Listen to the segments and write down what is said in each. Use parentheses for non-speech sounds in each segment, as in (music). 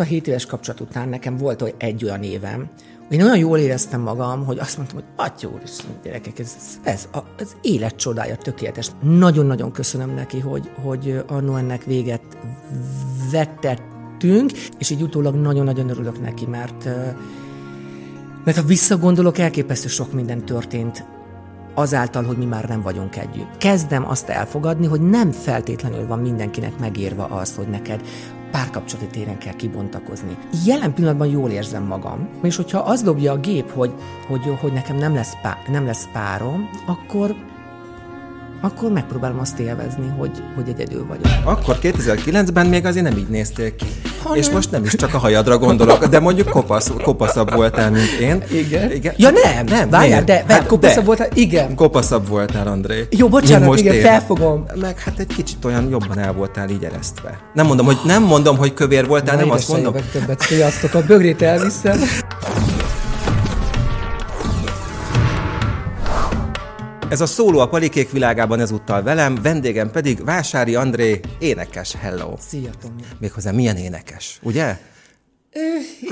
A 7 éves kapcsolat után nekem volt hogy egy olyan évem, én olyan jól éreztem magam, hogy azt mondtam, hogy atya úr, gyerekek, ez, ez az élet csodája, tökéletes. Nagyon-nagyon köszönöm neki, hogy, hogy annó ennek véget vettettünk, és így utólag nagyon-nagyon örülök neki, mert, mert ha visszagondolok, elképesztő sok minden történt azáltal, hogy mi már nem vagyunk együtt. Kezdem azt elfogadni, hogy nem feltétlenül van mindenkinek megérva az, hogy neked párkapcsolati téren kell kibontakozni. Jelen pillanatban jól érzem magam, és hogyha az dobja a gép, hogy, hogy, hogy nekem nem lesz, pá, nem lesz párom, akkor akkor megpróbálom azt élvezni, hogy, hogy egyedül vagyok. Akkor 2009-ben még azért nem így néztél ki. Ha és nem. most nem is csak a hajadra gondolok, de mondjuk kopasz, kopaszabb voltál, mint én. Igen. igen. Ja nem, nem. Várjál, de, hát, kopaszabb de. voltál, igen. Kopaszabb voltál, André. Jó, bocsánat, most igen, én. felfogom. Meg hát egy kicsit olyan jobban el voltál így eresztve. Nem mondom, hogy, nem mondom, hogy kövér voltál, Na, nem azt mondom. többet, sziasztok, a bögrét elviszem. (laughs) Ez a szóló a palikék világában ezúttal velem, vendégem pedig Vásári André, énekes. Hello! Szia, Tomi! Méghozzá milyen énekes, ugye?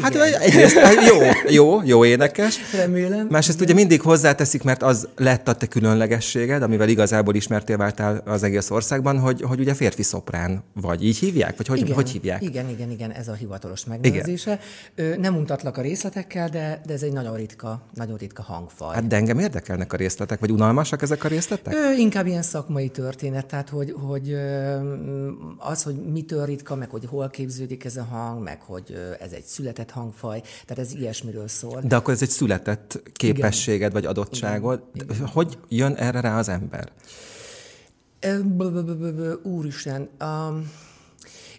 Hát egyrészt (laughs) jó, jó, jó énekes. Remélem. Másrészt ugye mindig hozzáteszik, mert az lett a te különlegességed, amivel igazából ismertél váltál az egész országban, hogy, hogy ugye férfi szoprán vagy. Így hívják? Vagy hogy, igen, hogy hívják? Igen, igen, igen, ez a hivatalos megnevezése. Igen. Nem mutatlak a részletekkel, de, de ez egy nagyon ritka, nagyon ritka hangfaj. Hát de engem érdekelnek a részletek, vagy unalmasak ezek a részletek? Ö, inkább ilyen szakmai történet, tehát hogy, hogy az, hogy mitől ritka, meg hogy hol képződik ez a hang, meg hogy ez ez egy született hangfaj, tehát ez ilyesmiről szól. De akkor ez egy született képességed, Igen. vagy adottságod. Igen. Hogy jön erre rá az ember? Úristen, um,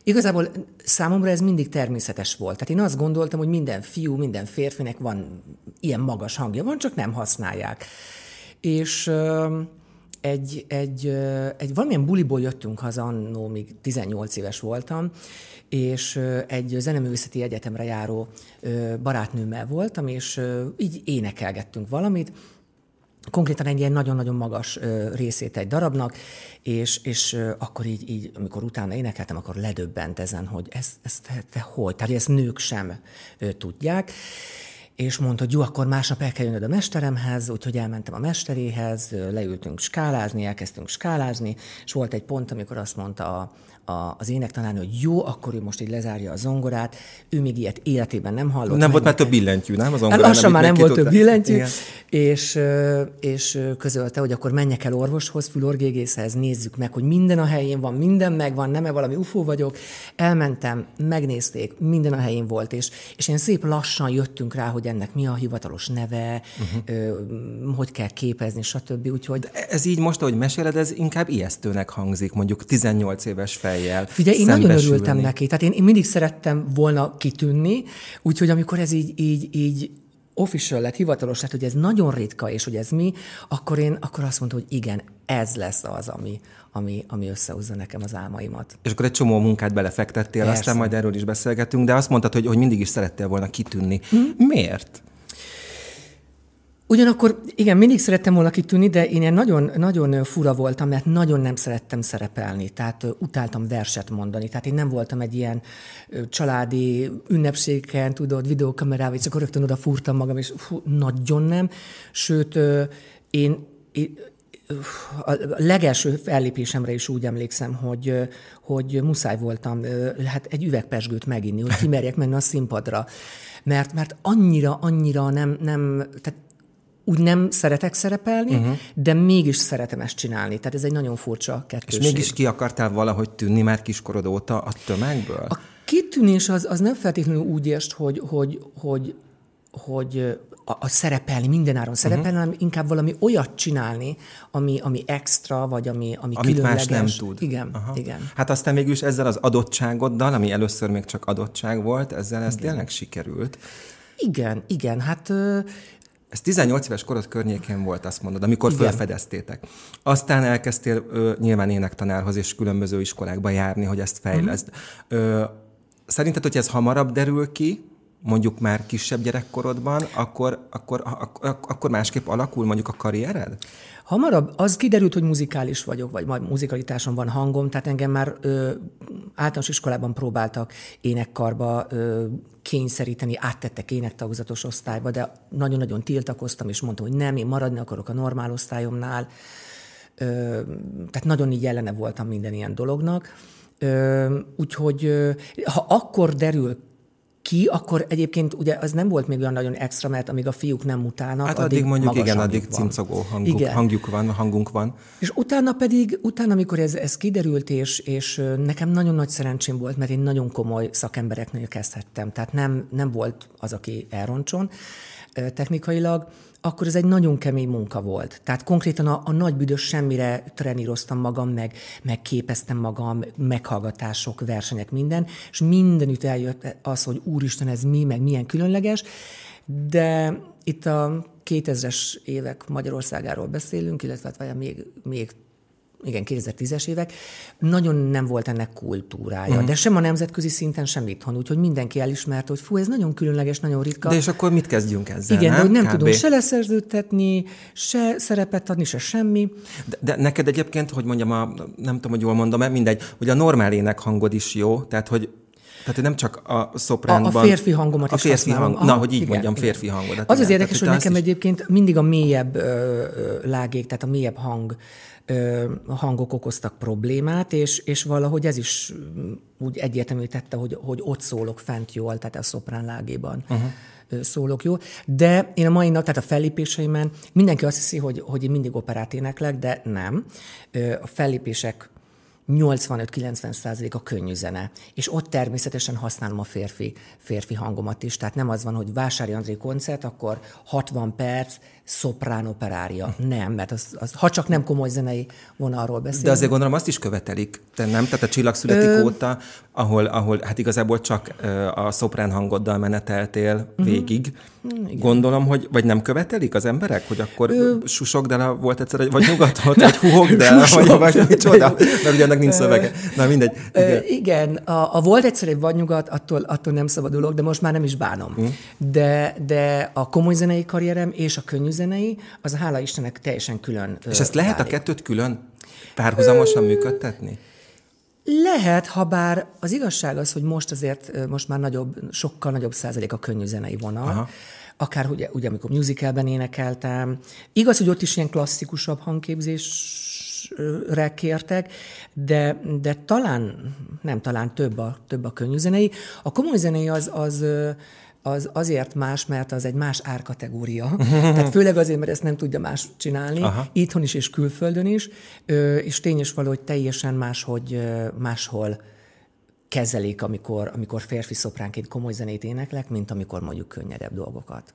Igazából számomra ez mindig természetes volt. Tehát én azt gondoltam, hogy minden fiú, minden férfinek van ilyen magas hangja, van, csak nem használják. És egy, egy, egy valamilyen buliból jöttünk haza, annó még 18 éves voltam, és egy zeneművészeti egyetemre járó barátnőmmel voltam, és így énekelgettünk valamit, konkrétan egy ilyen nagyon-nagyon magas részét egy darabnak, és, és akkor így, így, amikor utána énekeltem, akkor ledöbbent ezen, hogy ezt, ezt te, te hogy? Tehát ezt nők sem tudják és mondta, hogy jó, akkor másnap el kell jönnöd a mesteremhez, úgyhogy elmentem a mesteréhez, leültünk skálázni, elkezdtünk skálázni, és volt egy pont, amikor azt mondta a, a, az énektanárnő, hogy jó, akkor ő most így lezárja a zongorát, ő még ilyet életében nem hallott. Nem volt már több billentyű, nem? Az zongorán, Lassan már nem volt több billentyű, és, és közölte, hogy akkor menjek el orvoshoz, fülorgégészhez, nézzük meg, hogy minden a helyén van, minden megvan, nem-e valami ufó vagyok. Elmentem, megnézték, minden a helyén volt, és, és én szép lassan jöttünk rá, hogy ennek mi a hivatalos neve, uh-huh. hogy kell képezni, stb. Úgyhogy... De ez így most, ahogy meséled, ez inkább ijesztőnek hangzik, mondjuk 18 éves fej fejjel Figyelj, én nagyon örültem neki. Tehát én, én mindig szerettem volna kitűnni, úgyhogy amikor ez így, így, így official lett, hivatalos lett, hogy ez nagyon ritka, és hogy ez mi, akkor én akkor azt mondtam, hogy igen, ez lesz az, ami, ami, ami összehozza nekem az álmaimat. És akkor egy csomó munkát belefektettél, Persze. aztán majd erről is beszélgetünk, de azt mondtad, hogy, hogy mindig is szerettél volna kitűnni. Mm. Miért? Ugyanakkor igen, mindig szerettem volna kitűnni, de én ilyen nagyon, nagyon fura voltam, mert nagyon nem szerettem szerepelni, tehát utáltam verset mondani. Tehát én nem voltam egy ilyen családi ünnepségen, tudod, videókamerával, és akkor rögtön oda fúrtam magam, és hú, nagyon nem. Sőt, én, én a legelső fellépésemre is úgy emlékszem, hogy, hogy muszáj voltam hát egy üvegpesgőt meginni, hogy kimerjek menni a színpadra. Mert, mert annyira, annyira nem, nem tehát úgy nem szeretek szerepelni, uh-huh. de mégis szeretem ezt csinálni. Tehát ez egy nagyon furcsa kettőség. És mégis ki akartál valahogy tűnni már kiskorod óta a tömegből? A kitűnés az, az nem feltétlenül úgy ért, hogy, hogy, hogy, hogy a, a szerepelni, mindenáron szerepelni, uh-huh. hanem inkább valami olyat csinálni, ami, ami extra, vagy ami, ami Amit különleges. más nem tud. Igen, Aha. igen. Hát aztán mégis ezzel az adottságoddal, ami először még csak adottság volt, ezzel ez tényleg sikerült. Igen, igen, hát ez 18 éves korod környékén volt, azt mondod, amikor Igen. felfedeztétek. Aztán elkezdtél ö, nyilván énektanárhoz és különböző iskolákba járni, hogy ezt fejleszd. Uh-huh. Ö, szerinted, hogy ez hamarabb derül ki, mondjuk már kisebb gyerekkorodban, akkor, akkor, akkor, akkor másképp alakul mondjuk a karriered? Hamarabb az kiderült, hogy muzikális vagyok, vagy majd muzikalitáson van hangom, tehát engem már ö, általános iskolában próbáltak énekkarba ö, kényszeríteni, áttettek énektagozatos osztályba, de nagyon-nagyon tiltakoztam, és mondtam, hogy nem, én maradni akarok a normál osztályomnál. Ö, tehát nagyon így ellene voltam minden ilyen dolognak. Ö, úgyhogy ö, ha akkor derül ki, akkor egyébként ugye az nem volt még olyan nagyon extra, mert amíg a fiúk nem utálnak, Hát addig, addig mondjuk igen, addig cincogó hanguk, igen. hangjuk van, hangunk van. És utána pedig, utána, amikor ez, ez kiderült, és, és nekem nagyon nagy szerencsém volt, mert én nagyon komoly szakembereknél kezdhettem, tehát nem, nem volt az, aki elroncson technikailag, akkor ez egy nagyon kemény munka volt. Tehát konkrétan a, a nagy büdös semmire treníroztam magam, meg, meg képeztem magam, meghallgatások, versenyek, minden, és mindenütt eljött az, hogy úristen, ez mi, meg milyen különleges, de itt a 2000-es évek Magyarországáról beszélünk, illetve hát még, még igen, 2010-es évek, nagyon nem volt ennek kultúrája, uh-huh. de sem a nemzetközi szinten, sem itthon, úgyhogy mindenki elismert, hogy fú, ez nagyon különleges, nagyon ritka. De és akkor mit kezdjünk ezzel, Igen, nem? de hogy nem Kb. tudunk se leszerződtetni, se szerepet adni, se semmi. De, de neked egyébként, hogy mondjam, a, nem tudom, hogy jól mondom-e, mindegy, hogy a normál ének hangod is jó, tehát hogy tehát nem csak a szopránban... A, a férfi hangomat a is férfi használom. hang, Na, hogy így igen, mondjam, férfi igen. hangodat. Az igen. az érdekes, tehát, hogy nekem is... egyébként mindig a mélyebb ö, ö, lágék, tehát a mélyebb hang hangok okoztak problémát, és, és valahogy ez is úgy egyértelmű tette, hogy, hogy ott szólok fent jól, tehát a szoprán lágéban. Uh-huh szólok jó. De én a mai nap, tehát a fellépéseimen mindenki azt hiszi, hogy, hogy én mindig operát éneklek, de nem. A fellépések 85-90 százalék a könnyű zene. És ott természetesen használom a férfi, férfi hangomat is. Tehát nem az van, hogy Vásári André koncert, akkor 60 perc, szoprán operária. Nem, mert az, az, ha csak nem komoly zenei vonalról beszélünk. De azért gondolom azt is követelik, te nem? Tehát a csillag születik Ö... óta, ahol, ahol hát igazából csak a szoprán hangoddal meneteltél uh-huh. végig. Igen. Gondolom, hogy, vagy nem követelik az emberek, hogy akkor Ö... susogdala volt egyszer, vagy nyugatot, vagy (laughs) huhogdala, vagy, vagy (laughs) micsoda, mert ugye ennek nincs szövege. Na mindegy. Igen, Ö, igen a, a volt egyszer egy vadnyugat, attól, attól nem szabadulok, de most már nem is bánom. Uh-huh. De, de a komoly zenei karrierem és a könnyű zenei, az hála Istennek teljesen külön. És ezt lehet válik. a kettőt külön párhuzamosan működtetni? Lehet, ha bár az igazság az, hogy most azért most már nagyobb, sokkal nagyobb százalék a könnyű zenei vonal. Aha. Akár ugye, ugye, amikor musicalben énekeltem. Igaz, hogy ott is ilyen klasszikusabb hangképzésre kértek, de, de talán, nem talán több a, több a könnyű zenei. A komoly zenei az, az az azért más, mert az egy más árkategória. Tehát főleg azért, mert ezt nem tudja más csinálni, Aha. itthon is és külföldön is, és tény is való, hogy teljesen máshogy máshol kezelik, amikor, amikor férfi szopránként komoly zenét éneklek, mint amikor mondjuk könnyedebb dolgokat.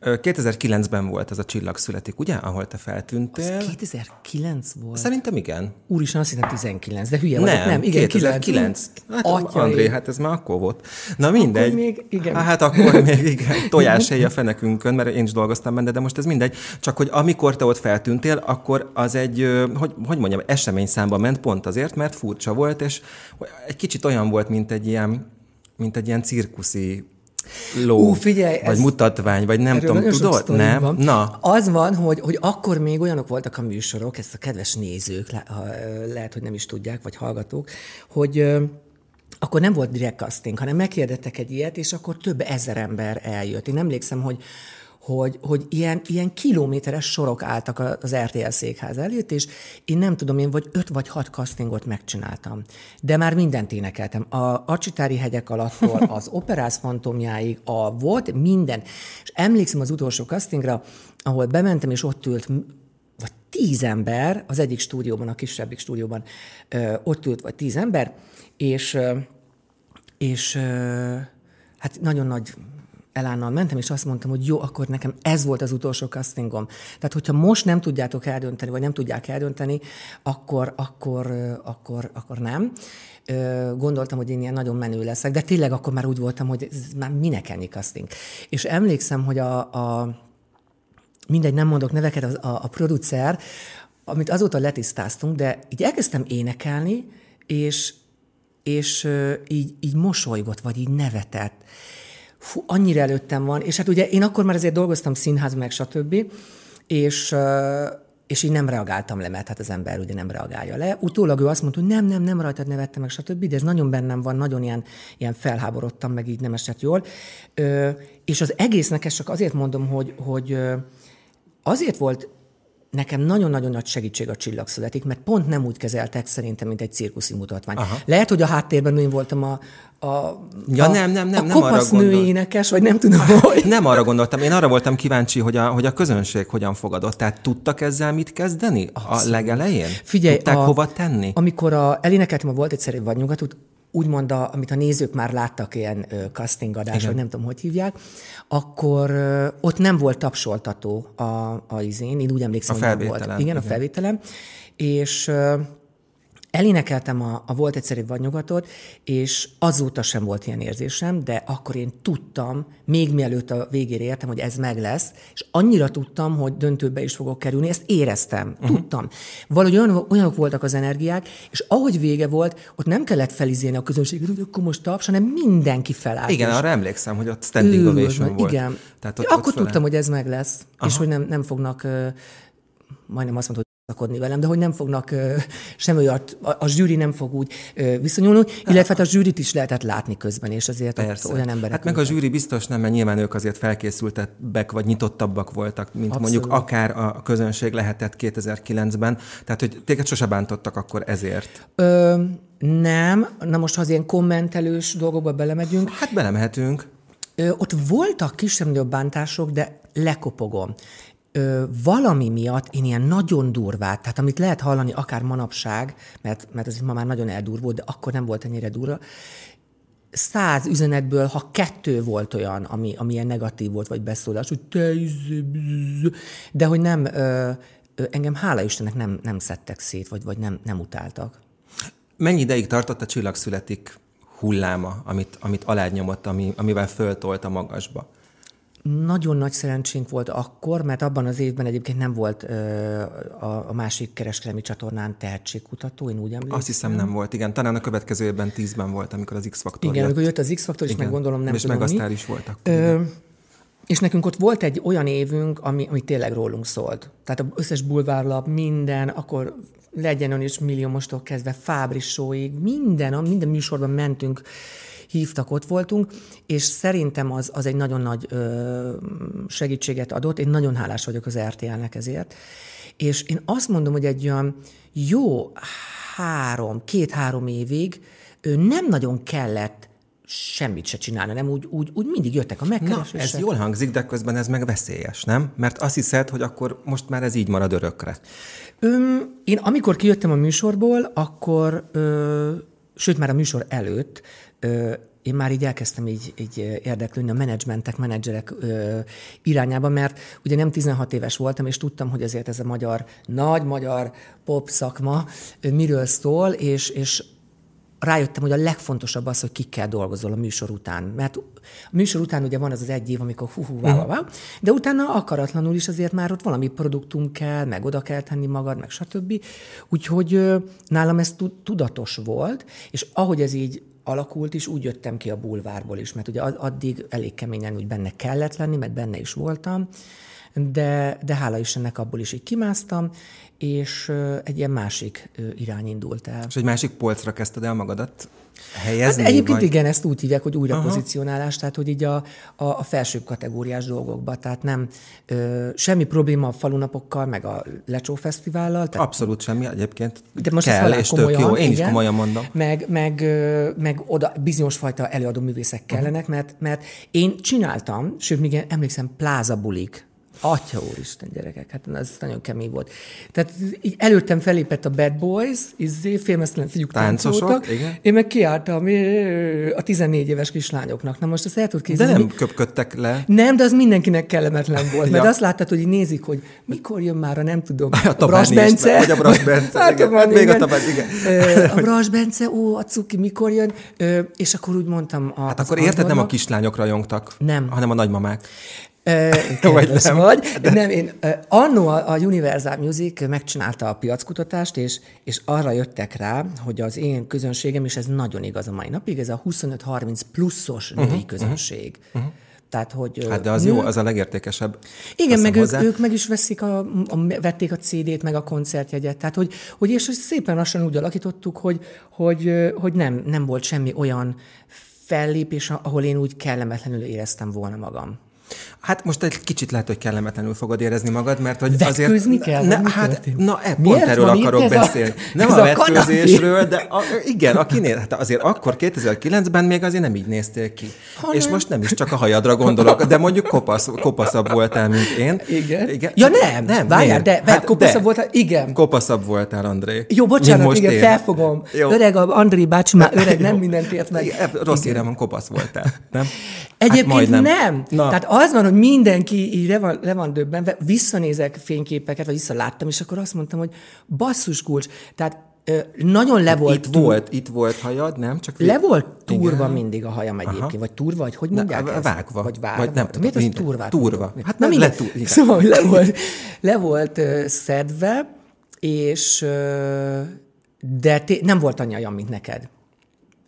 2009-ben volt ez a Csillag születik, ugye? Ahol te feltűntél. Az 2009 volt? Szerintem igen. Úristen, azt hittem 19, de hülye vagyok, nem? nem igen, 2009. 9. Hát, André, hát ez már akkor volt. Na mindegy. Akkor még, igen. Hát akkor még igen, tojáshelye a fenekünkön, mert én is dolgoztam benne, de most ez mindegy. Csak hogy amikor te ott feltűntél, akkor az egy, hogy, hogy mondjam, esemény számba ment pont azért, mert furcsa volt, és egy kicsit olyan volt, mint egy ilyen, mint egy ilyen cirkuszi ló, Ú, figyelj, vagy ez, mutatvány, vagy nem tudom, tudod? Nem? Van. Na. Az van, hogy, hogy akkor még olyanok voltak a műsorok, ezt a kedves nézők, le, ha, lehet, hogy nem is tudják, vagy hallgatók, hogy akkor nem volt direkt casting, hanem megkérdettek egy ilyet, és akkor több ezer ember eljött. Én emlékszem, hogy hogy, hogy ilyen, ilyen kilométeres sorok álltak az RTL székház előtt, és én nem tudom, én vagy öt vagy hat castingot megcsináltam. De már mindent énekeltem. A Acsitári hegyek alattól, (laughs) az operász fantomjáig, a volt minden. És emlékszem az utolsó castingra, ahol bementem, és ott ült vagy tíz ember, az egyik stúdióban, a kisebbik stúdióban ott ült, vagy tíz ember, és, és hát nagyon nagy elánnal mentem, és azt mondtam, hogy jó, akkor nekem ez volt az utolsó castingom. Tehát, hogyha most nem tudjátok eldönteni, vagy nem tudják eldönteni, akkor, akkor, akkor, akkor nem. Gondoltam, hogy én ilyen nagyon menő leszek, de tényleg akkor már úgy voltam, hogy ez már minek ennyi casting. És emlékszem, hogy a, a mindegy, nem mondok neveket, a, a, a producer, amit azóta letisztáztunk, de így elkezdtem énekelni, és, és így, így mosolygott, vagy így nevetett fú, annyira előttem van, és hát ugye én akkor már azért dolgoztam színház, meg stb., és és így nem reagáltam le, mert hát az ember ugye nem reagálja le. Utólag ő azt mondta, hogy nem, nem, nem rajtad nevettem meg, stb., de ez nagyon bennem van, nagyon ilyen, ilyen felháborodtam, meg így nem esett jól. És az egésznek ezt csak azért mondom, hogy, hogy azért volt nekem nagyon-nagyon nagy segítség a csillag születik, mert pont nem úgy kezeltek szerintem, mint egy cirkuszi mutatvány. Aha. Lehet, hogy a háttérben én voltam a, a, ja, a, nem, nem, nem, a nem kopasz női énekes, vagy nem tudom, (laughs) hogy. Nem arra gondoltam, én arra voltam kíváncsi, hogy a, hogy a közönség hogyan fogadott. Tehát tudtak ezzel mit kezdeni Abszolút. a legelején? Figyelj, Tudták a, hova tenni? Amikor a, elénekeltem a Volt egyszerű vagy nyugatút, úgymond, a, amit a nézők már láttak, ilyen ö, casting adás, vagy nem tudom, hogy hívják, akkor ö, ott nem volt tapsoltató a, a izén, én úgy emlékszem, a hogy nem volt. Igen, igen. a felvételem. És ö, elénekeltem a, a Volt egyszerű vagy nyugatot, és azóta sem volt ilyen érzésem, de akkor én tudtam, még mielőtt a végére értem, hogy ez meg lesz, és annyira tudtam, hogy döntőbe is fogok kerülni, ezt éreztem, uh-huh. tudtam. Valahogy olyan, olyanok voltak az energiák, és ahogy vége volt, ott nem kellett felizélni a közönséget, hogy akkor most taps, hanem mindenki felállt. Igen, arra emlékszem, hogy ott standing ovation volt. Igen. Tehát ott, akkor ott tudtam, hogy ez meg lesz, Aha. és hogy nem, nem fognak, majdnem azt mondta, hogy szakodni velem, de hogy nem fognak uh, sem olyat, a, a zsűri nem fog úgy viszonyulni, illetve hát a zsűrit is lehetett látni közben, és azért Persze. olyan emberek. Hát meg ültek. a zsűri biztos nem, mert nyilván ők azért felkészültebbek, vagy nyitottabbak voltak, mint Abszolút. mondjuk akár a közönség lehetett 2009-ben, tehát hogy téged sose bántottak akkor ezért. Ö, nem, na most ha az ilyen kommentelős dolgokba belemegyünk. Hát belemehetünk. Ö, ott voltak kisebb-nagyobb bántások, de lekopogom ö, valami miatt én ilyen nagyon durvát, tehát amit lehet hallani akár manapság, mert, mert ez ma már nagyon eldurvult, de akkor nem volt ennyire durva, száz üzenetből, ha kettő volt olyan, ami, ami ilyen negatív volt, vagy beszólás, hogy te de hogy nem, ö, engem hála Istennek nem, nem szedtek szét, vagy, vagy nem, nem utáltak. Mennyi ideig tartott a csillag születik hulláma, amit, amit alád nyomott, ami, amivel föltolt a magasba? Nagyon nagy szerencsénk volt akkor, mert abban az évben egyébként nem volt ö, a, a másik kereskedelmi csatornán tehetségkutató, én úgy emlékszem. Azt hiszem nem volt, igen. Talán a következő évben tízben volt, amikor az X-faktor Igen, jött. amikor jött az X-faktor, és meg gondolom nem és tudom meg mi. aztán is voltak. Ö, és nekünk ott volt egy olyan évünk, ami, ami tényleg rólunk szólt. Tehát az összes bulvárlap, minden, akkor legyen ön is milliómostól kezdve Fábrisóig, minden, minden műsorban mentünk hívtak, ott voltunk, és szerintem az, az egy nagyon nagy ö, segítséget adott. Én nagyon hálás vagyok az RTL-nek ezért. És én azt mondom, hogy egy olyan jó három, két-három évig ő nem nagyon kellett semmit se csinálni, nem úgy, úgy, úgy mindig jöttek a megkeresések. Na, ez jól hangzik, de közben ez meg veszélyes, nem? Mert azt hiszed, hogy akkor most már ez így marad örökre. Öm, én amikor kijöttem a műsorból, akkor, ö, sőt már a műsor előtt, én már így elkezdtem így, így érdeklődni a menedzsmentek, menedzserek ö, irányába, mert ugye nem 16 éves voltam, és tudtam, hogy ezért ez a magyar, nagy magyar pop szakma ö, miről szól, és, és rájöttem, hogy a legfontosabb az, hogy kikkel dolgozol a műsor után. Mert a műsor után ugye van az az egy év, amikor hú, hú, vá, vá, de utána akaratlanul is azért már ott valami produktum kell, meg oda kell tenni magad, meg stb. Úgyhogy ö, nálam ez tudatos volt, és ahogy ez így alakult is, úgy jöttem ki a bulvárból is, mert ugye addig elég keményen úgy benne kellett lenni, mert benne is voltam, de, de hála Istennek abból is így kimásztam, és egy ilyen másik irány indult el. És egy másik polcra kezdted el magadat helyezni? Hát egyébként vagy? igen, ezt úgy hívják, hogy újra Aha. pozícionálás, tehát hogy így a, a, a felsőbb kategóriás dolgokba, tehát nem ö, semmi probléma a falunapokkal, meg a Lecsó Fesztivállal. Tehát, Abszolút semmi egyébként. De most kell, és komolyan, tök jó, én igen, is komolyan mondom. Meg, meg, meg oda bizonyos fajta előadó művészek kellenek, uh-huh. mert, mert én csináltam, sőt, még emlékszem, plázabulik Atya úristen, gyerekek, hát ez nagyon kemény volt. Tehát így előttem felépett a Bad Boys, izzé, félmeztelen fiúk táncoltak. Igen. Én meg kiálltam a 14 éves kislányoknak. Na most ezt el tud képzelni. De nem köpködtek le. Nem, de az mindenkinek kellemetlen volt. Mert ja. azt láttad, hogy nézik, hogy mikor jön már a nem tudom, a, a Bras Bence. Vagy a Bras Bence. (laughs) hát, igen. Hát, még a Tabán, igen. A Bras Bence, ó, a cuki mikor jön? És akkor úgy mondtam. A, hát akkor érted, nem a kislányok rajongtak, nem. hanem a nagymamák. (laughs) Vagy nem. Vagy. De nem, én, annó a, a Universal Music megcsinálta a piackutatást, és, és arra jöttek rá, hogy az én közönségem, és ez nagyon igaz a mai napig, ez a 25-30 pluszos női uh-huh, közönség. Uh-huh. Tehát, hogy hát de az nő... jó, az a legértékesebb. Igen, meg ők, ők, meg is veszik a, a, vették a CD-t, meg a koncertjegyet. Tehát, hogy, hogy és szépen lassan úgy alakítottuk, hogy, hogy, hogy nem, nem volt semmi olyan fellépés, ahol én úgy kellemetlenül éreztem volna magam. Hát most egy kicsit lehet, hogy kellemetlenül fogod érezni magad, mert hogy azért... kell? Ne, hát, na, e, pont Miért erről akarok beszélni. A, nem a vetőzésről, de a, igen, akinél, hát azért akkor 2009-ben még azért nem így néztél ki. Ha és nem. most nem is csak a hajadra gondolok, de mondjuk kopasz, kopaszabb voltál, mint én. Igen. igen. Ja nem, nem Várjál, de, hát, kopaszabb de, voltál, igen. Kopaszabb voltál, André. Jó, bocsánat, igen, én. felfogom. Jó. Öreg, a André bácsi már öreg, (laughs) nem mindent ért meg. Rossz érem kopasz voltál, nem? Egyébként hát nem. Na. Az van, hogy mindenki így le van, le van döbbenve, visszanézek fényképeket, vagy visszaláttam, és akkor azt mondtam, hogy basszus kulcs. Tehát nagyon le volt. Itt túl... volt, itt volt hajad, nem? Csak le volt turva Igen. mindig a hajam egyébként, Aha. vagy turva, vagy hogy mondják ne, ezt? Vágva. Vagy vágva. Vagy nem tudom. Miért az turvát? Turva. Hát nem le, túl, Szóval le volt, le volt uh, szedve, és uh, de té- nem volt annyi ajam, mint neked.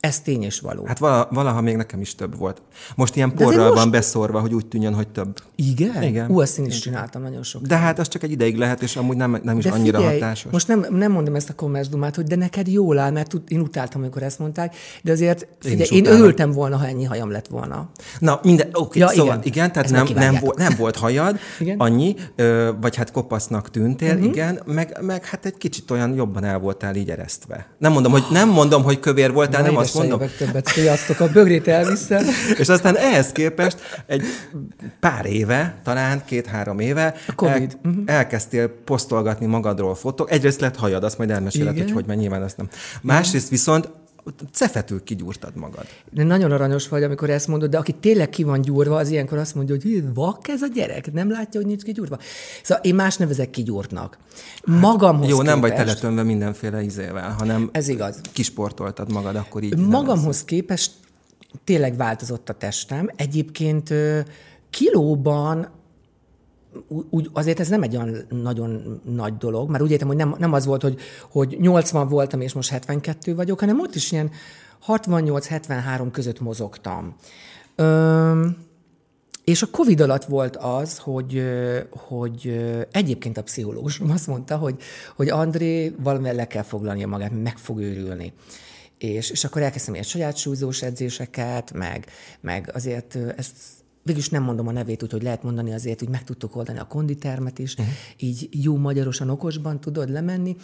Ez tény és való. Hát valaha még nekem is több volt. Most ilyen porral most... van beszorva, hogy úgy tűnjön, hogy több. Igen? Igen. Ú, azt én is csináltam nagyon sok. De hát az csak egy ideig lehet, és amúgy nem, nem is de annyira figyelj, hatásos. Most nem, nem mondom ezt a kommerzdumát, hogy de neked jól áll, mert én utáltam, amikor ezt mondták, de azért figyelj, én, én örültem volna, ha ennyi hajam lett volna. Na, minden, oké, okay, ja, szóval igen, igen tehát nem, nem, volt, nem volt hajad, igen? annyi, ö, vagy hát kopasznak tűntél, uh-huh. igen, meg, meg hát egy kicsit olyan jobban el voltál így eresztve. Nem mondom, hogy, nem mondom, hogy kövér voltál, nem azt mondom. többet sziasztok, a bögrét elviszem. és aztán ehhez képest egy pár éve, talán két-három éve el, uh-huh. elkezdtél posztolgatni magadról fotók. Egyrészt lett hajad, azt majd elmeséled, hogy hogy mert nyilván azt nem. Másrészt viszont cefetül kigyúrtad magad. De nagyon aranyos vagy, amikor ezt mondod, de aki tényleg ki van gyúrva, az ilyenkor azt mondja, hogy vak ez a gyerek, nem látja, hogy nincs kigyúrva. Szóval én más nevezek kigyúrtnak. Hát, Magamhoz Jó, képest, nem vagy teletönve mindenféle izével, hanem ez igaz. kisportoltad magad, akkor így. Magamhoz képest tényleg változott a testem. Egyébként kilóban úgy, azért ez nem egy olyan nagyon nagy dolog, mert úgy értem, hogy nem, nem az volt, hogy, hogy 80 voltam, és most 72 vagyok, hanem ott is ilyen 68-73 között mozogtam. Öm, és a Covid alatt volt az, hogy, hogy egyébként a pszichológusom azt mondta, hogy, hogy André valamivel le kell foglalnia magát, meg fog őrülni. És, és akkor elkezdtem ilyen saját súlyzós edzéseket, meg, meg azért ezt végülis nem mondom a nevét, úgyhogy lehet mondani azért, hogy meg tudtuk oldani a konditermet is, uh-huh. így jó magyarosan okosban tudod lemenni.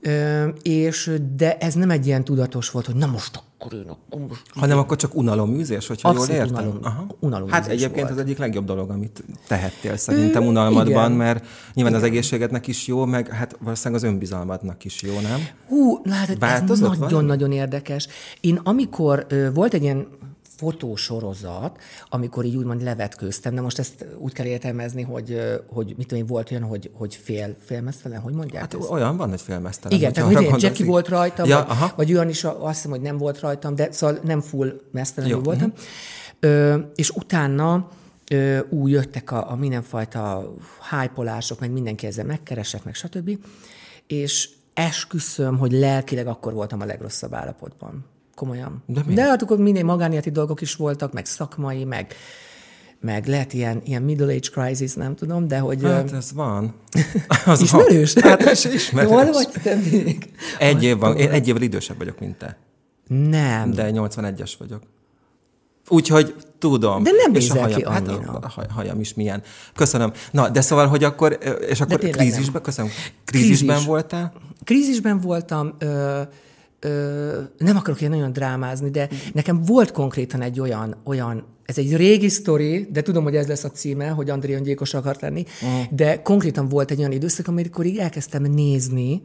Ö, és, de ez nem egy ilyen tudatos volt, hogy na most akkor én akkor most... Hanem akkor csak unaloműzés, hogyha Abszolút jól értem? Unalom, Aha. unalom hát egyébként volt. az egyik legjobb dolog, amit tehettél szerintem unalmadban, Igen. mert nyilván Igen. az egészségednek is jó, meg hát valószínűleg az önbizalmadnak is jó, nem? Hú, látod, ez nagyon-nagyon érdekes. Én amikor ö, volt egy ilyen fotósorozat, amikor így úgymond levetkőztem. De most ezt úgy kell értelmezni, hogy, hogy mit tudom én, volt olyan, hogy, hogy fél, félmeztelen, hogy mondják Hát ezt? olyan van, hogy félmeztelen. Igen, tehát hogy Jackie volt rajtam, ja, vagy, aha. vagy olyan is, azt hiszem, hogy nem volt rajtam, de szóval nem full mesztelenül voltam. Uh-huh. Ö, és utána ö, úgy jöttek a, a mindenfajta hájpolások, meg mindenki ezzel megkeresett, meg stb. És esküszöm, hogy lelkileg akkor voltam a legrosszabb állapotban. Komolyan. De, mi? De hát akkor minél magánéleti dolgok is voltak, meg szakmai, meg, meg lehet ilyen, ilyen middle age crisis, nem tudom, de hogy... Hát ez van. (laughs) Az ismerős? Van. Hát ez ismerős. Van vagy te még? Egy, év van, én egy évvel idősebb vagyok, mint te. Nem. De 81-es vagyok. Úgyhogy tudom. De nem és a hajam, ki hát a, a hajam is milyen. Köszönöm. Na, de szóval, hogy akkor, és akkor krízisben, nem. köszönöm, krízisben Krízis. voltál? Krízisben voltam, ö, ö, nem akarok ilyen nagyon drámázni, de nekem volt konkrétan egy olyan, olyan ez egy régi sztori, de tudom, hogy ez lesz a címe, hogy André öngyilkos akart lenni, uh-huh. de konkrétan volt egy olyan időszak, amikor így elkezdtem nézni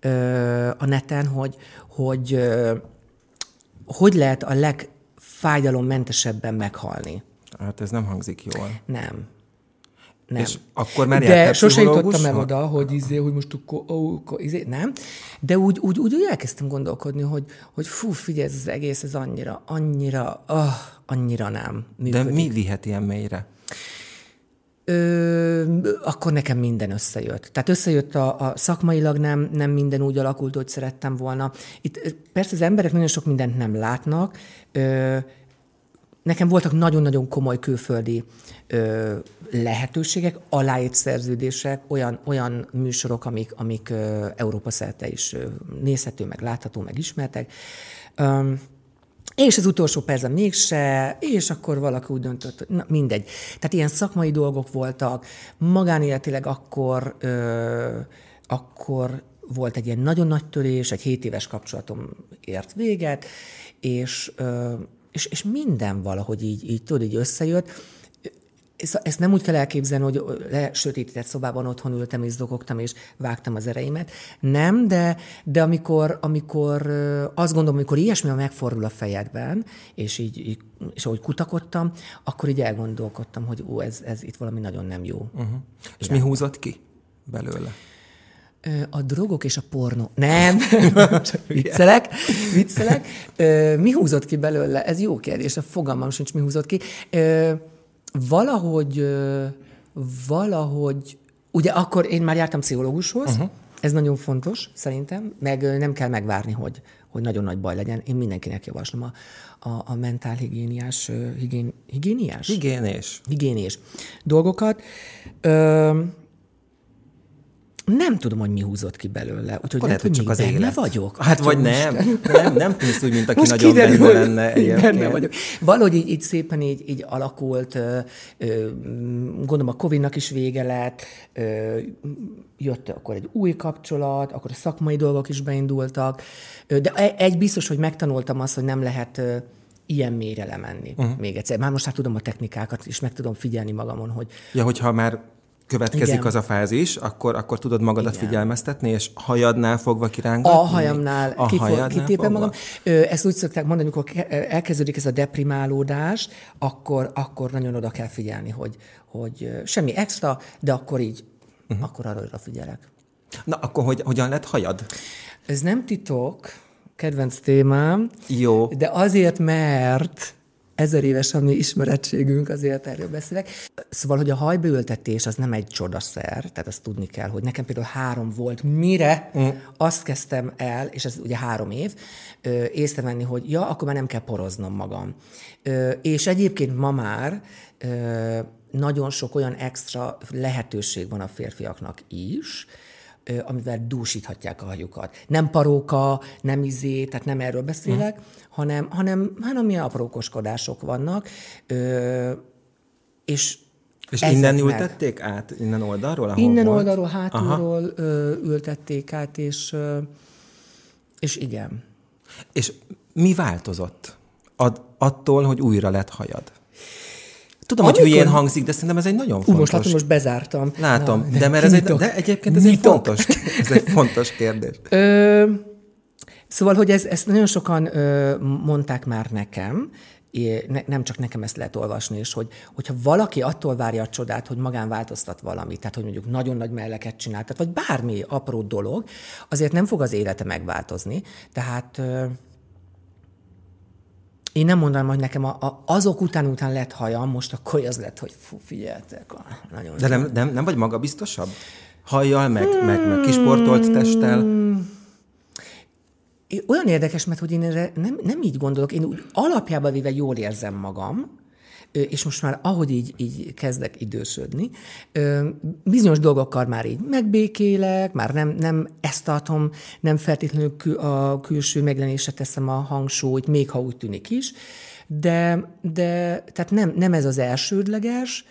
ö, a neten, hogy, hogy ö, hogy lehet a legfájdalommentesebben meghalni. Hát ez nem hangzik jól. Nem. Nem. És akkor már De sose jutottam el oda, hogy, izé, hogy most izé, nem. De úgy, úgy, úgy, úgy elkezdtem gondolkodni, hogy, hogy fú, figyelj, ez az egész, ez annyira, annyira, oh, annyira nem működik. De mi vihet ilyen mélyre? Ö, akkor nekem minden összejött. Tehát összejött a, a szakmailag nem, nem minden úgy alakult, hogy szerettem volna. Itt persze az emberek nagyon sok mindent nem látnak. Ö, nekem voltak nagyon-nagyon komoly külföldi ö, lehetőségek, aláírt szerződések, olyan, olyan műsorok, amik, amik ö, Európa szerte is ö, nézhető, meg látható, meg ismertek. Ö, és az utolsó percben mégse, és akkor valaki úgy döntött, hogy na, mindegy. Tehát ilyen szakmai dolgok voltak, magánéletileg akkor, ö, akkor volt egy ilyen nagyon nagy törés, egy 7 éves kapcsolatom ért véget, és, ö, és, és minden valahogy így, így tudod, így összejött. Ezt nem úgy kell elképzelni, hogy lesötétített szobában otthon ültem és zokogtam, és vágtam az ereimet. Nem, de, de amikor, amikor azt gondolom, amikor ilyesmi megfordul a fejedben, és így, így és ahogy kutakodtam, akkor így elgondolkodtam, hogy ó, ez, ez itt valami nagyon nem jó. Uh-huh. És mi húzott ki belőle? A drogok és a pornó. Nem, (laughs) viccelek, viccelek. Mi húzott ki belőle? Ez jó kérdés, a fogalmam sincs, mi húzott ki valahogy, valahogy, ugye akkor én már jártam pszichológushoz, uh-huh. ez nagyon fontos szerintem, meg nem kell megvárni, hogy, hogy nagyon nagy baj legyen. Én mindenkinek javaslom a, a, a mentálhigiéniás, higién, higiéniás? Higiénés. Higiénés dolgokat. Ö, nem tudom, hogy mi húzott ki belőle. Úgyhogy lehet, hogy csak az élet. vagyok. Hát vagy nem. nem. Nem tűnsz úgy, mint aki (laughs) most nagyon kiderül, benne lenne egyébként. Benne vagyok. Valahogy így, így szépen így, így alakult. Gondolom a Covid-nak is vége lett. Jött akkor egy új kapcsolat, akkor a szakmai dolgok is beindultak. De e, egy biztos, hogy megtanultam azt, hogy nem lehet ilyen mélyre lemenni. Uh-huh. Még egyszer. Már most már tudom a technikákat, és meg tudom figyelni magamon, hogy... Ja, hogyha már következik Igen. az a fázis, akkor, akkor tudod magadat Igen. figyelmeztetni, és hajadnál fogva kirángatni? A hajamnál, a kifo- hajadnál kitépem magam. Ezt úgy szokták mondani, amikor elkezdődik ez a deprimálódás, akkor, akkor nagyon oda kell figyelni, hogy, hogy semmi extra, de akkor így, uh-huh. akkor arra figyelek. Na, akkor hogy, hogyan lett hajad? Ez nem titok, kedvenc témám. Jó. De azért, mert ezer éves a mi ismerettségünk, azért erről beszélek. Szóval, hogy a hajbeültetés az nem egy csodaszer, tehát azt tudni kell, hogy nekem például három volt, mire mm. azt kezdtem el, és ez ugye három év, észrevenni, hogy ja, akkor már nem kell poroznom magam. És egyébként ma már nagyon sok olyan extra lehetőség van a férfiaknak is, amivel dúsíthatják a hajukat. Nem paróka, nem izé, tehát nem erről beszélek, mm. hanem, hanem, hanem ilyen aprókoskodások vannak, és és innen ültették meg. át? Innen oldalról? Ahol innen volt? oldalról, hátulról Aha. ültették át, és, és igen. És mi változott Ad, attól, hogy újra lett hajad? Tudom, Amikor... hogy hülyén hangzik, de szerintem ez egy nagyon fontos... Ú, most látom, most bezártam. Látom, Na, de, mert ez egy, de egyébként ez egy, fontos, ez egy fontos kérdés. Ö, szóval, hogy ez, ezt nagyon sokan ö, mondták már nekem, ne, nem csak nekem ezt lehet olvasni, és hogy, hogyha valaki attól várja a csodát, hogy magán változtat valamit, tehát hogy mondjuk nagyon nagy melleket csináltat, vagy bármi apró dolog, azért nem fog az élete megváltozni. Tehát én nem mondanám, hogy nekem a, a, azok után után lett hajam, most akkor az lett, hogy fú, figyeltek. Nagyon De nem, nem, nem vagy magabiztosabb? Hajjal, meg, hmm. meg, meg kisportolt testtel? Olyan érdekes, mert hogy én erre nem, nem így gondolok, én úgy alapjában véve jól érzem magam, és most már ahogy így, így kezdek idősödni, bizonyos dolgokkal már így megbékélek, már nem, nem ezt tartom, nem feltétlenül a külső megjelenésre teszem a hangsúlyt, még ha úgy tűnik is, de, de tehát nem, nem ez az elsődleges,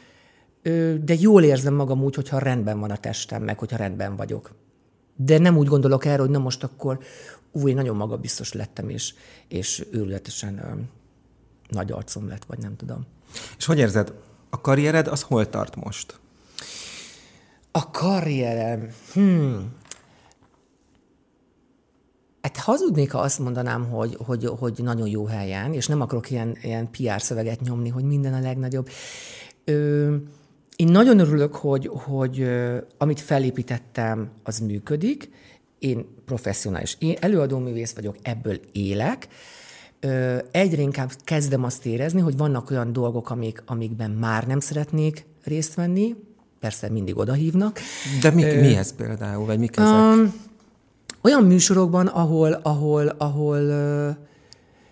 de jól érzem magam úgy, hogyha rendben van a testem, meg hogyha rendben vagyok. De nem úgy gondolok erre, hogy na most akkor új, nagyon magabiztos lettem, és, és őrületesen nagy arcom lett, vagy nem tudom. És hogy érzed, a karriered az hol tart most? A karrierem? Hmm. Hát hazudnék, ha azt mondanám, hogy, hogy, hogy nagyon jó helyen, és nem akarok ilyen, ilyen PR szöveget nyomni, hogy minden a legnagyobb. Ö, én nagyon örülök, hogy, hogy amit felépítettem, az működik. Én professzionális én előadóművész vagyok, ebből élek egyre inkább kezdem azt érezni, hogy vannak olyan dolgok, amik, amikben már nem szeretnék részt venni, persze mindig odahívnak. De mi, mi ez például, vagy mik ezek? Um, olyan műsorokban, ahol, ahol, ahol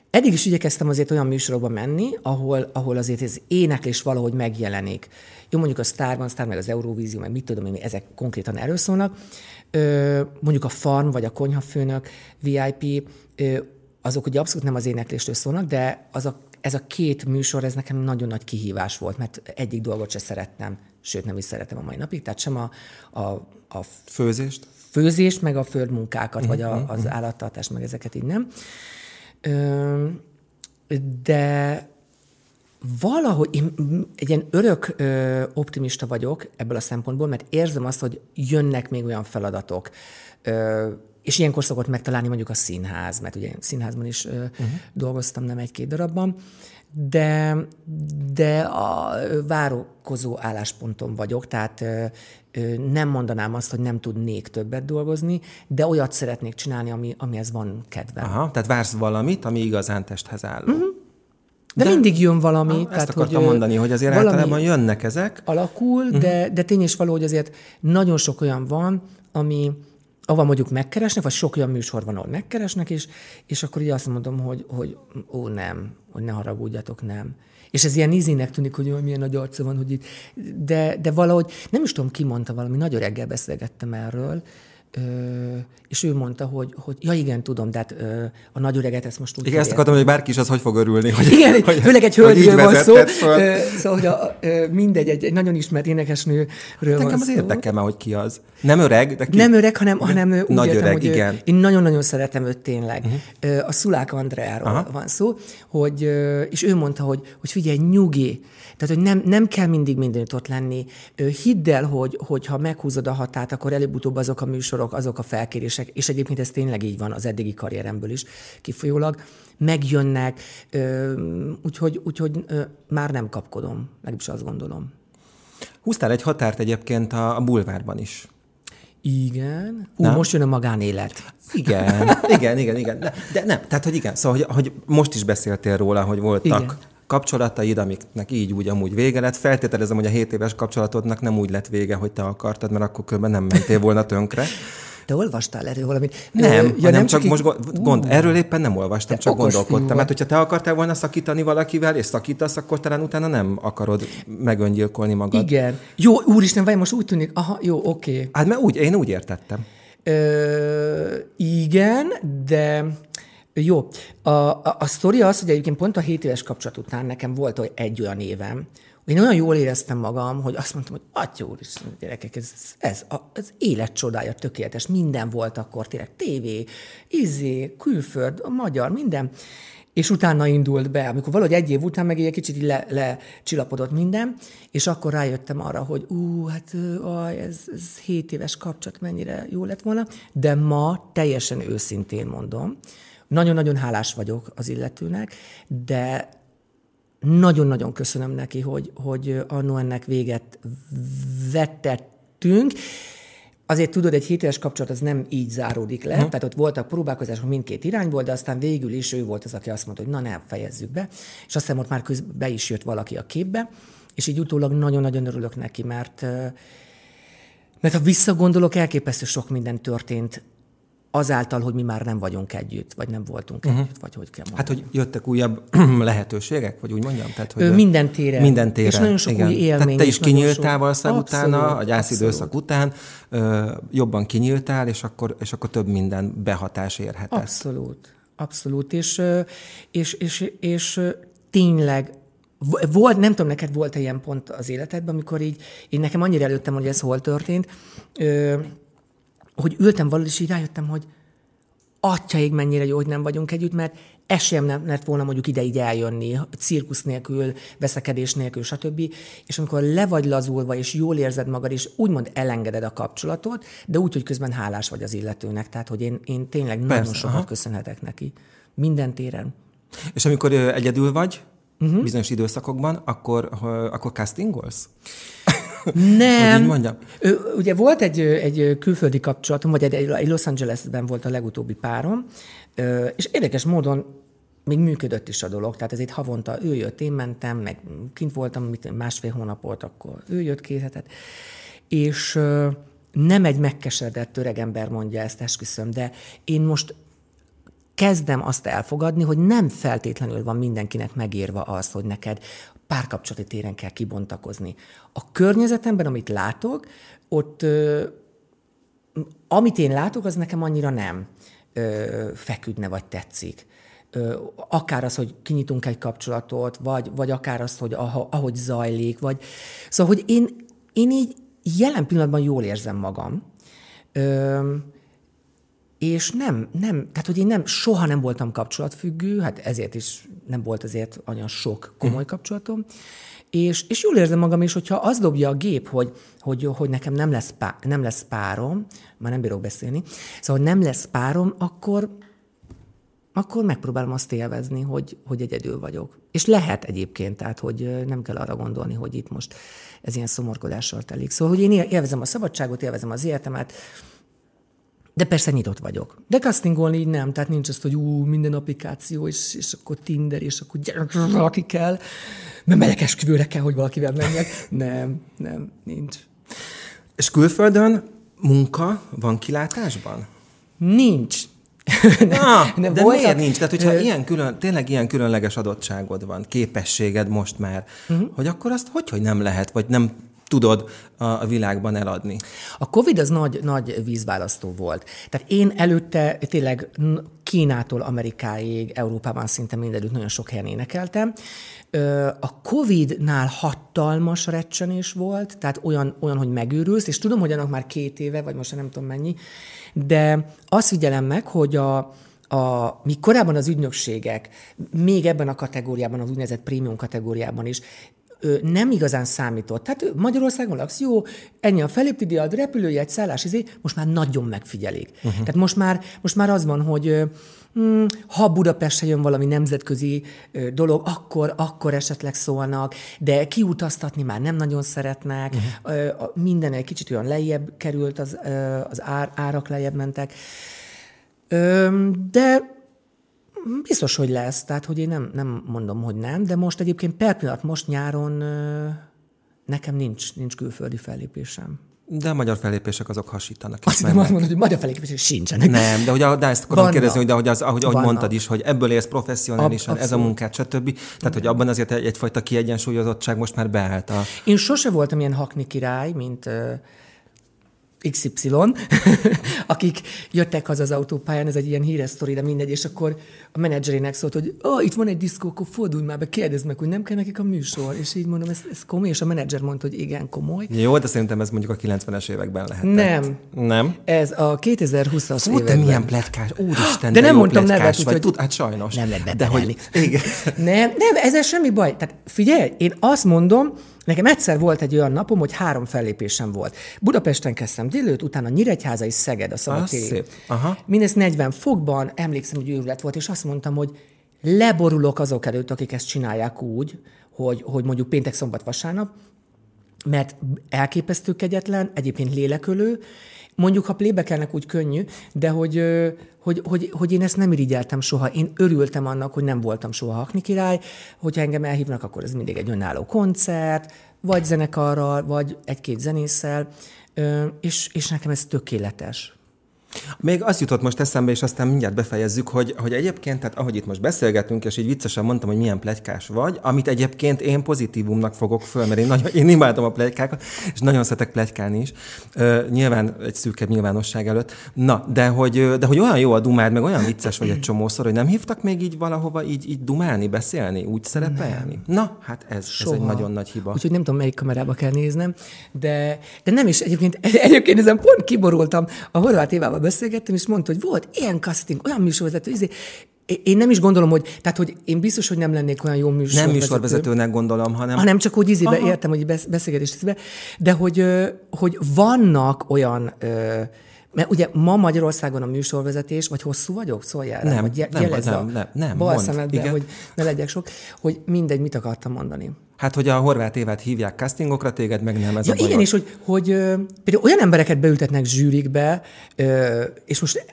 eddig is igyekeztem azért olyan műsorokba menni, ahol, ahol azért ez éneklés valahogy megjelenik. Jó, mondjuk a Starban, Star meg az Eurovízió, meg mit tudom én, ezek konkrétan erről szólnak. Ö, mondjuk a Farm, vagy a Konyhafőnök, VIP, ö, azok ugye abszolút nem az énekléstől szólnak, de az a, ez a két műsor, ez nekem nagyon nagy kihívás volt, mert egyik dolgot se szerettem, sőt nem is szeretem a mai napig, tehát sem a, a, a főzést, főzést, meg a földmunkákat, vagy a, mhm, az mhm. állattartást, meg ezeket így nem. Ö, de valahogy én egy ilyen örök ö, optimista vagyok ebből a szempontból, mert érzem azt, hogy jönnek még olyan feladatok, ö, és ilyenkor szokott megtalálni mondjuk a színház, mert ugye színházban is uh-huh. dolgoztam, nem egy-két darabban, de, de a várokozó állásponton vagyok, tehát nem mondanám azt, hogy nem tudnék többet dolgozni, de olyat szeretnék csinálni, ami, amihez van kedvem. Aha, tehát vársz valamit, ami igazán testhez áll. Uh-huh. De, de mindig jön valami. Ah, tehát, ezt akartam hogy, mondani, hogy azért általában jönnek ezek. Alakul, uh-huh. de, de tény és való, hogy azért nagyon sok olyan van, ami, ahol mondjuk megkeresnek, vagy sok olyan műsor van, ahol megkeresnek, és, és akkor így azt mondom, hogy, hogy ó, nem, hogy ne haragudjatok, nem. És ez ilyen ízinek tűnik, hogy olyan milyen nagy arca van, hogy itt, de, de valahogy, nem is tudom, ki mondta valami, nagyon reggel beszélgettem erről, Ö, és ő mondta, hogy, hogy ja igen, tudom, de hát ö, a nagy öreget ezt most úgy Igen, ezt akartam, hogy bárki is az hogy fog örülni. Hogy, igen, hogy, főleg egy hölgyről van szó. Ö, szóval, hogy a, ö, mindegy, egy, egy nagyon ismert énekesnőről van Nekem az érdekel már, hogy ki az. Nem öreg, de ki? Nem öreg, hanem, hanem úgy nagy értem, öreg, hogy igen. Ő, én nagyon-nagyon szeretem őt tényleg. Uh-huh. A Szulák Andreáról Aha. van szó, hogy, és ő mondta, hogy, hogy figyelj, nyugi, tehát, hogy nem, nem kell mindig mindenütt ott lenni. Hidd el, hogy, hogy ha meghúzod a hatát, akkor előbb-utóbb azok a műsorok, azok a felkérések, és egyébként ez tényleg így van az eddigi karrieremből is kifolyólag, megjönnek, úgyhogy, úgyhogy már nem kapkodom, legalábbis azt gondolom. Húztál egy határt egyébként a, a bulvárban is. Igen. Ú, most jön a magánélet. Igen, igen, igen, igen. De, de nem, tehát, hogy igen, szóval, hogy, hogy most is beszéltél róla, hogy voltak igen kapcsolataid, amiknek így úgy amúgy vége lett. Feltételezem, hogy a 7 éves kapcsolatodnak nem úgy lett vége, hogy te akartad, mert akkor körben nem mentél volna tönkre. (laughs) Te olvastál erről valamit? Nem, ja, nem csak, csak most gond, gond, erről éppen nem olvastam, csak gondolkodtam. Mert hogyha te akartál volna szakítani valakivel, és szakítasz, akkor talán utána nem akarod megöngyilkolni magad. Igen. Jó, úristen, vagy most úgy tűnik, aha, jó, oké. Okay. Hát mert úgy, én úgy értettem. Ö, igen, de jó. A, a, a sztori az, hogy egyébként pont a 7 éves kapcsolat után nekem volt hogy egy olyan évem, én olyan jól éreztem magam, hogy azt mondtam, hogy atya úr, gyerekek, ez, ez a, az élet csodája, tökéletes, minden volt akkor, tényleg tévé, izé, külföld, a magyar, minden. És utána indult be, amikor valahogy egy év után meg egy kicsit le, lecsillapodott minden, és akkor rájöttem arra, hogy ú, hát aj, ez, ez 7 éves kapcsolat mennyire jó lett volna, de ma teljesen őszintén mondom, nagyon-nagyon hálás vagyok az illetőnek, de nagyon-nagyon köszönöm neki, hogy, hogy annó ennek véget vettettünk. Azért tudod, egy hétes kapcsolat az nem így záródik le, hmm. tehát ott voltak próbálkozások mindkét irányból, de aztán végül is ő volt az, aki azt mondta, hogy na nem, fejezzük be. És aztán ott már közben be is jött valaki a képbe, és így utólag nagyon-nagyon örülök neki, mert mert ha visszagondolok, elképesztő sok minden történt azáltal, hogy mi már nem vagyunk együtt, vagy nem voltunk uh-huh. együtt, vagy hogy kell mondani. Hát, hogy jöttek újabb (clears throat) lehetőségek, vagy úgy mondjam? Tehát, hogy minden téren. Minden téren. És nagyon sok igen. új élmény. Tehát te is kinyíltál valószínűleg utána, a gyászidőszak után, ö, jobban kinyíltál, és akkor, és akkor több minden behatás érhetett. Abszolút. Abszolút. És, és, és, és tényleg volt, nem tudom, neked volt-e ilyen pont az életedben, amikor így, én nekem annyira előttem, hogy ez hol történt, ö, hogy ültem valahol, és így rájöttem, hogy atyaig mennyire jó, hogy nem vagyunk együtt, mert esélyem nem lett volna mondjuk ide így eljönni, cirkusz nélkül, veszekedés nélkül, stb. És amikor le vagy lazulva, és jól érzed magad, és úgymond elengeded a kapcsolatot, de úgy, hogy közben hálás vagy az illetőnek. Tehát, hogy én, én tényleg Persze, nagyon sokat aha. köszönhetek neki. Minden téren. És amikor egyedül vagy, uh-huh. bizonyos időszakokban, akkor, akkor castingolsz? Nem. Hogy mondjam. Ugye volt egy, egy külföldi kapcsolatom, vagy egy, egy Los Angelesben volt a legutóbbi párom, és érdekes módon még működött is a dolog, tehát ezért havonta ő jött, én mentem, meg kint voltam mit, másfél hónapot, akkor ő jött két hetet, és nem egy megkeseredett öregember mondja ezt, esküszöm, de én most kezdem azt elfogadni, hogy nem feltétlenül van mindenkinek megírva az, hogy neked párkapcsolati téren kell kibontakozni. A környezetemben, amit látok, ott amit én látok, az nekem annyira nem feküdne, vagy tetszik akár az, hogy kinyitunk egy kapcsolatot, vagy, vagy akár az, hogy ahogy zajlik, vagy... Szóval, hogy én, én így jelen pillanatban jól érzem magam, ö, és nem, nem, tehát hogy én nem, soha nem voltam kapcsolatfüggő, hát ezért is nem volt azért olyan sok komoly kapcsolatom, és, és jól érzem magam is, hogyha az dobja a gép, hogy, hogy, hogy nekem nem lesz, pá, nem lesz párom, már nem bírok beszélni, szóval hogy nem lesz párom, akkor, akkor megpróbálom azt élvezni, hogy, hogy egyedül vagyok. És lehet egyébként, tehát hogy nem kell arra gondolni, hogy itt most ez ilyen szomorkodással telik. Szóval, hogy én élvezem a szabadságot, élvezem az életemet, de persze nyitott vagyok. De castingolni így nem, tehát nincs az, hogy ú, minden applikáció, és, és akkor Tinder, és akkor gyerek, valaki kell, mert megyek esküvőre kell, hogy valakivel menjek. Nem, nem, nincs. És külföldön munka van kilátásban? Nincs. (laughs) Ah, de voltak, miért nincs? Tehát, hogyha ö... ilyen külön, tényleg ilyen különleges adottságod van, képességed most már, uh-huh. hogy akkor azt hogy, hogy nem lehet, vagy nem tudod a, világban eladni. A Covid az nagy, nagy vízválasztó volt. Tehát én előtte tényleg Kínától Amerikáig, Európában szinte mindenütt nagyon sok helyen énekeltem. A Covid-nál hatalmas recsenés volt, tehát olyan, olyan, hogy megőrülsz, és tudom, hogy annak már két éve, vagy most nem tudom mennyi, de azt figyelem meg, hogy a, a, mi korábban az ügynökségek, még ebben a kategóriában, az úgynevezett prémium kategóriában is, nem igazán számított. Tehát Magyarországon laksz, jó, ennyi a felépti díjad, repülőjegy, szállás, izé, most már nagyon megfigyelik. Uh-huh. Tehát most már, most már az van, hogy hmm, ha Budapestre jön valami nemzetközi dolog, akkor, akkor esetleg szólnak, de kiutaztatni már nem nagyon szeretnek, uh-huh. minden egy kicsit olyan lejjebb került, az, az ár, árak lejjebb mentek. De Biztos, hogy lesz, tehát hogy én nem, nem mondom, hogy nem, de most egyébként per pillanat, most nyáron nekem nincs, nincs külföldi fellépésem. De a magyar fellépések azok hasítanak. Azt hiszem, azt mondod, hogy magyar fellépések sincsenek. Nem, de, hogy, de ezt akarom kérdezni, hogy, de hogy az, ahogy, ahogy mondtad is, hogy ebből élsz professzionálisan, Ab, ez a munkát, stb. Tehát, hogy abban azért egy, egyfajta kiegyensúlyozottság most már beállt a... Én sose voltam ilyen hakni király, mint XY, (laughs) akik jöttek haza az autópályán, ez egy ilyen híres sztori, de mindegy, és akkor a menedzserének szólt, hogy oh, itt van egy diszkó, akkor fordulj már be, kérdezd meg, hogy nem kell nekik a műsor. És így mondom, ez, ez komoly, és a menedzser mondta, hogy igen, komoly. Jó, de szerintem ez mondjuk a 90-es években lehet. Nem. Nem? Ez a 2020-as Fú, években. te milyen pletkás, úristen, de, nem mondtam nevet, vagy... vagy. Tud, hát sajnos. Nem lehet de hogy, igen. Nem, nem, ezzel semmi baj. Tehát figyelj, én azt mondom, Nekem egyszer volt egy olyan napom, hogy három fellépésem volt. Budapesten kezdtem délőtt, utána Nyíregyháza és Szeged a szabadtéri. Mindezt 40 fokban, emlékszem, hogy őrület volt, és azt mondtam, hogy leborulok azok előtt, akik ezt csinálják úgy, hogy, hogy mondjuk péntek, szombat, vasárnap, mert elképesztő kegyetlen, egyébként lélekölő, Mondjuk, ha plébekelnek, úgy könnyű, de hogy, hogy, hogy, hogy én ezt nem irigyeltem soha. Én örültem annak, hogy nem voltam soha Hakni király. Hogyha engem elhívnak, akkor ez mindig egy önálló koncert, vagy zenekarral, vagy egy-két zenésszel, és, és nekem ez tökéletes. Még az jutott most eszembe, és aztán mindjárt befejezzük, hogy, hogy egyébként, tehát ahogy itt most beszélgetünk, és így viccesen mondtam, hogy milyen plegykás vagy, amit egyébként én pozitívumnak fogok föl, mert én, nagyon, én imádom a plegykákat, és nagyon szeretek plegykálni is. Uh, nyilván egy szűkebb nyilvánosság előtt. Na, de hogy, de hogy olyan jó a dumád, meg olyan vicces vagy egy csomószor, hogy nem hívtak még így valahova így, így dumálni, beszélni, úgy szerepelni? Nem. Na, hát ez, ez egy nagyon nagy hiba. Úgyhogy nem tudom, melyik kamerába kell néznem, de, de nem is egyébként, (laughs) egyébként ezen pont kiborultam a horvát évával beszélgettem, és mondta, hogy volt ilyen casting, olyan műsorvezető, izé, én nem is gondolom, hogy, tehát, hogy én biztos, hogy nem lennék olyan jó műsorvezető. Nem műsorvezetőnek gondolom, hanem... Hanem csak úgy izébe Aha. értem, hogy beszélgetés izébe, de hogy, hogy vannak olyan mert ugye ma Magyarországon a műsorvezetés, vagy hosszú vagyok, szóljál nem, vagy nem, nem, nem, nem, nem, bal hogy ne legyek sok, hogy mindegy, mit akartam mondani. Hát, hogy a horvát évet hívják castingokra, téged meg nem ez ja, a bajod. Igen, és hogy, hogy például olyan embereket beültetnek zsűrikbe, és most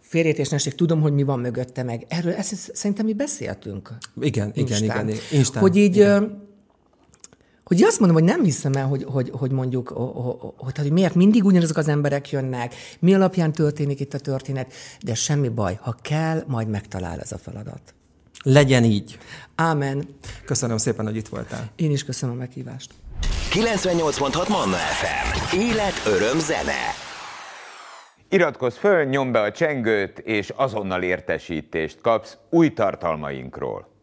félrejtés ne essék, tudom, hogy mi van mögötte meg. Erről ezt szerintem mi beszéltünk. Igen, igen, Instán. igen. Instán, Hogy így, igen. hogy azt mondom, hogy nem hiszem el, hogy, hogy, hogy mondjuk, hogy, hogy miért mindig ugyanazok az emberek jönnek, mi alapján történik itt a történet, de semmi baj, ha kell, majd megtalál ez a feladat. Legyen így. Ámen. Köszönöm szépen, hogy itt voltál. Én is köszönöm a meghívást. 98.6 Manna FM. Élet, öröm, zene. Iratkozz föl, nyomd be a csengőt, és azonnal értesítést kapsz új tartalmainkról.